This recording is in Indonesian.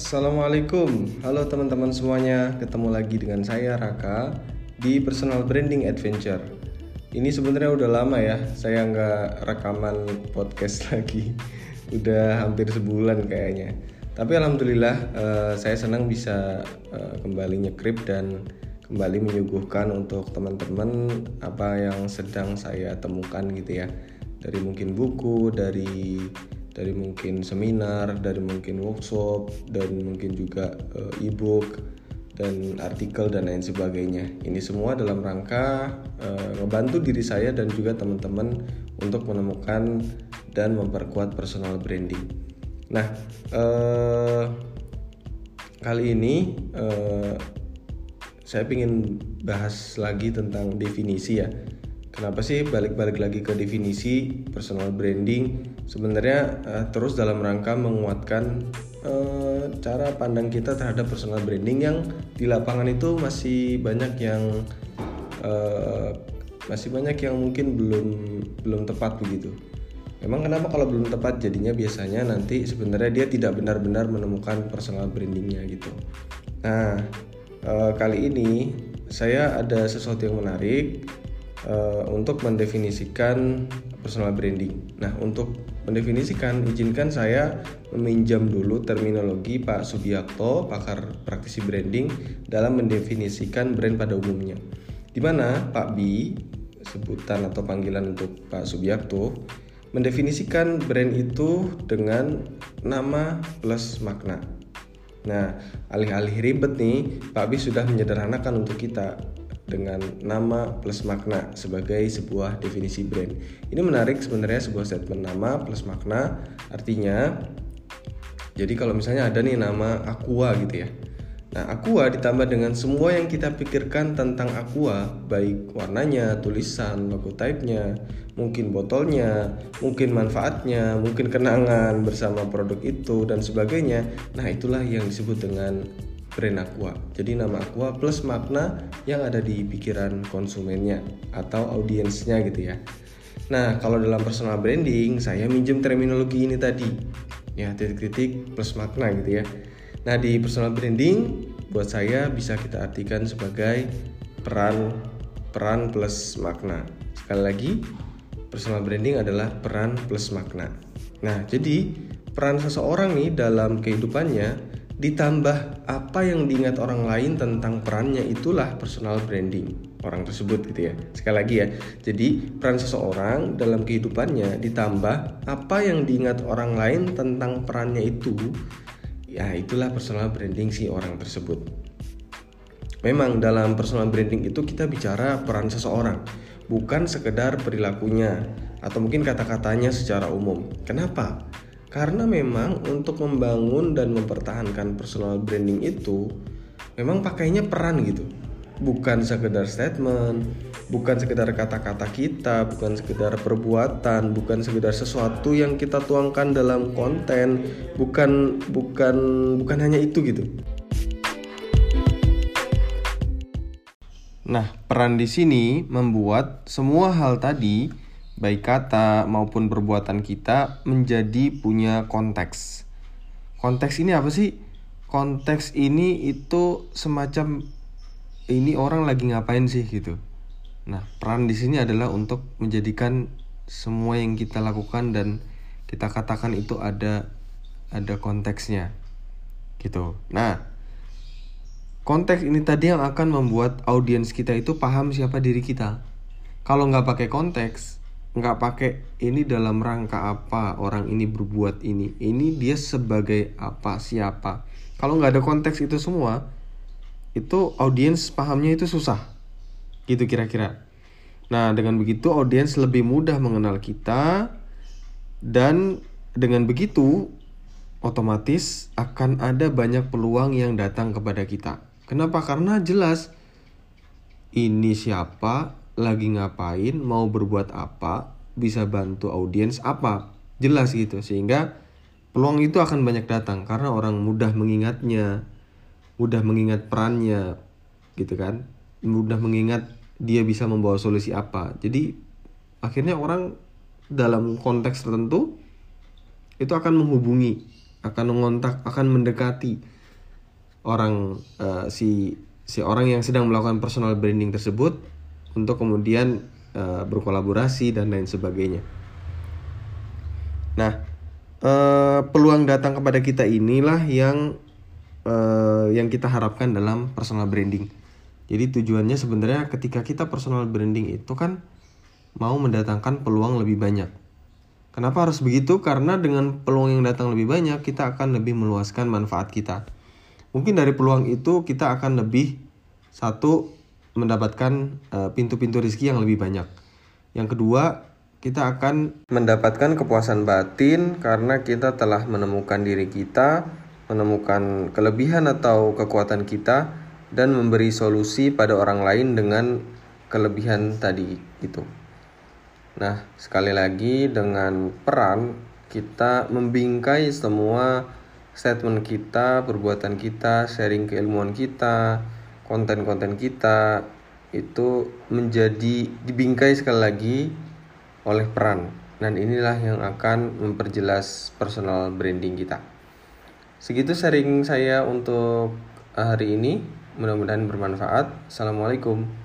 Assalamualaikum, halo teman-teman semuanya. Ketemu lagi dengan saya Raka di Personal Branding Adventure. Ini sebenarnya udah lama ya, saya nggak rekaman podcast lagi. Udah hampir sebulan kayaknya. Tapi alhamdulillah uh, saya senang bisa uh, kembali nyekrip dan kembali menyuguhkan untuk teman-teman apa yang sedang saya temukan gitu ya. Dari mungkin buku, dari dari mungkin seminar, dari mungkin workshop, dan mungkin juga uh, e-book dan artikel dan lain sebagainya. Ini semua dalam rangka membantu diri saya dan juga teman-teman untuk menemukan dan memperkuat personal branding. Nah, uh, kali ini saya ingin bahas lagi tentang definisi ya Kenapa sih balik-balik lagi ke definisi personal branding? Sebenarnya uh, terus dalam rangka menguatkan uh, cara pandang kita terhadap personal branding yang di lapangan itu masih banyak yang uh, masih banyak yang mungkin belum belum tepat begitu. Memang kenapa kalau belum tepat jadinya biasanya nanti sebenarnya dia tidak benar-benar menemukan personal brandingnya gitu. Nah uh, kali ini saya ada sesuatu yang menarik uh, untuk mendefinisikan personal branding. Nah, untuk mendefinisikan, izinkan saya meminjam dulu terminologi Pak Subiakto, pakar praktisi branding, dalam mendefinisikan brand pada umumnya. Di mana Pak B, sebutan atau panggilan untuk Pak Subiakto, mendefinisikan brand itu dengan nama plus makna. Nah, alih-alih ribet nih, Pak B sudah menyederhanakan untuk kita dengan nama plus makna sebagai sebuah definisi brand. Ini menarik sebenarnya sebuah statement nama plus makna artinya jadi kalau misalnya ada nih nama Aqua gitu ya. Nah, Aqua ditambah dengan semua yang kita pikirkan tentang Aqua, baik warnanya, tulisan, logo type-nya, mungkin botolnya, mungkin manfaatnya, mungkin kenangan bersama produk itu dan sebagainya. Nah, itulah yang disebut dengan brand Aqua. Jadi nama Aqua plus makna yang ada di pikiran konsumennya atau audiensnya gitu ya. Nah, kalau dalam personal branding saya minjem terminologi ini tadi. Ya, titik-titik plus makna gitu ya. Nah, di personal branding buat saya bisa kita artikan sebagai peran peran plus makna. Sekali lagi, personal branding adalah peran plus makna. Nah, jadi peran seseorang nih dalam kehidupannya ditambah apa yang diingat orang lain tentang perannya itulah personal branding orang tersebut gitu ya. Sekali lagi ya jadi peran seseorang dalam kehidupannya ditambah apa yang diingat orang lain tentang perannya itu ya itulah personal branding si orang tersebut. Memang dalam personal branding itu kita bicara peran seseorang bukan sekedar perilakunya atau mungkin kata-katanya secara umum. Kenapa karena memang untuk membangun dan mempertahankan personal branding itu memang pakainya peran gitu. Bukan sekedar statement, bukan sekedar kata-kata kita, bukan sekedar perbuatan, bukan sekedar sesuatu yang kita tuangkan dalam konten, bukan bukan bukan hanya itu gitu. Nah, peran di sini membuat semua hal tadi baik kata maupun perbuatan kita menjadi punya konteks. Konteks ini apa sih? Konteks ini itu semacam ini orang lagi ngapain sih gitu. Nah, peran di sini adalah untuk menjadikan semua yang kita lakukan dan kita katakan itu ada ada konteksnya. Gitu. Nah, konteks ini tadi yang akan membuat audiens kita itu paham siapa diri kita. Kalau nggak pakai konteks, nggak pakai ini dalam rangka apa orang ini berbuat ini. Ini dia sebagai apa siapa. Kalau nggak ada konteks itu semua itu audiens pahamnya itu susah. Gitu kira-kira. Nah dengan begitu audiens lebih mudah mengenal kita dan dengan begitu otomatis akan ada banyak peluang yang datang kepada kita. Kenapa? Karena jelas ini siapa lagi ngapain, mau berbuat apa, bisa bantu audiens apa, jelas gitu. Sehingga peluang itu akan banyak datang karena orang mudah mengingatnya, mudah mengingat perannya, gitu kan, mudah mengingat dia bisa membawa solusi apa. Jadi akhirnya orang dalam konteks tertentu itu akan menghubungi akan mengontak, akan mendekati orang uh, si si orang yang sedang melakukan personal branding tersebut untuk kemudian uh, berkolaborasi dan lain sebagainya. Nah, uh, peluang datang kepada kita inilah yang uh, yang kita harapkan dalam personal branding. Jadi tujuannya sebenarnya ketika kita personal branding itu kan mau mendatangkan peluang lebih banyak. Kenapa harus begitu? Karena dengan peluang yang datang lebih banyak, kita akan lebih meluaskan manfaat kita. Mungkin dari peluang itu kita akan lebih satu mendapatkan uh, pintu-pintu rezeki yang lebih banyak. Yang kedua, kita akan mendapatkan kepuasan batin karena kita telah menemukan diri kita, menemukan kelebihan atau kekuatan kita dan memberi solusi pada orang lain dengan kelebihan tadi itu. Nah, sekali lagi dengan peran kita membingkai semua statement kita, perbuatan kita, sharing keilmuan kita, konten-konten kita itu menjadi dibingkai sekali lagi oleh peran. Dan inilah yang akan memperjelas personal branding kita. Segitu sharing saya untuk hari ini. Mudah-mudahan bermanfaat. Assalamualaikum.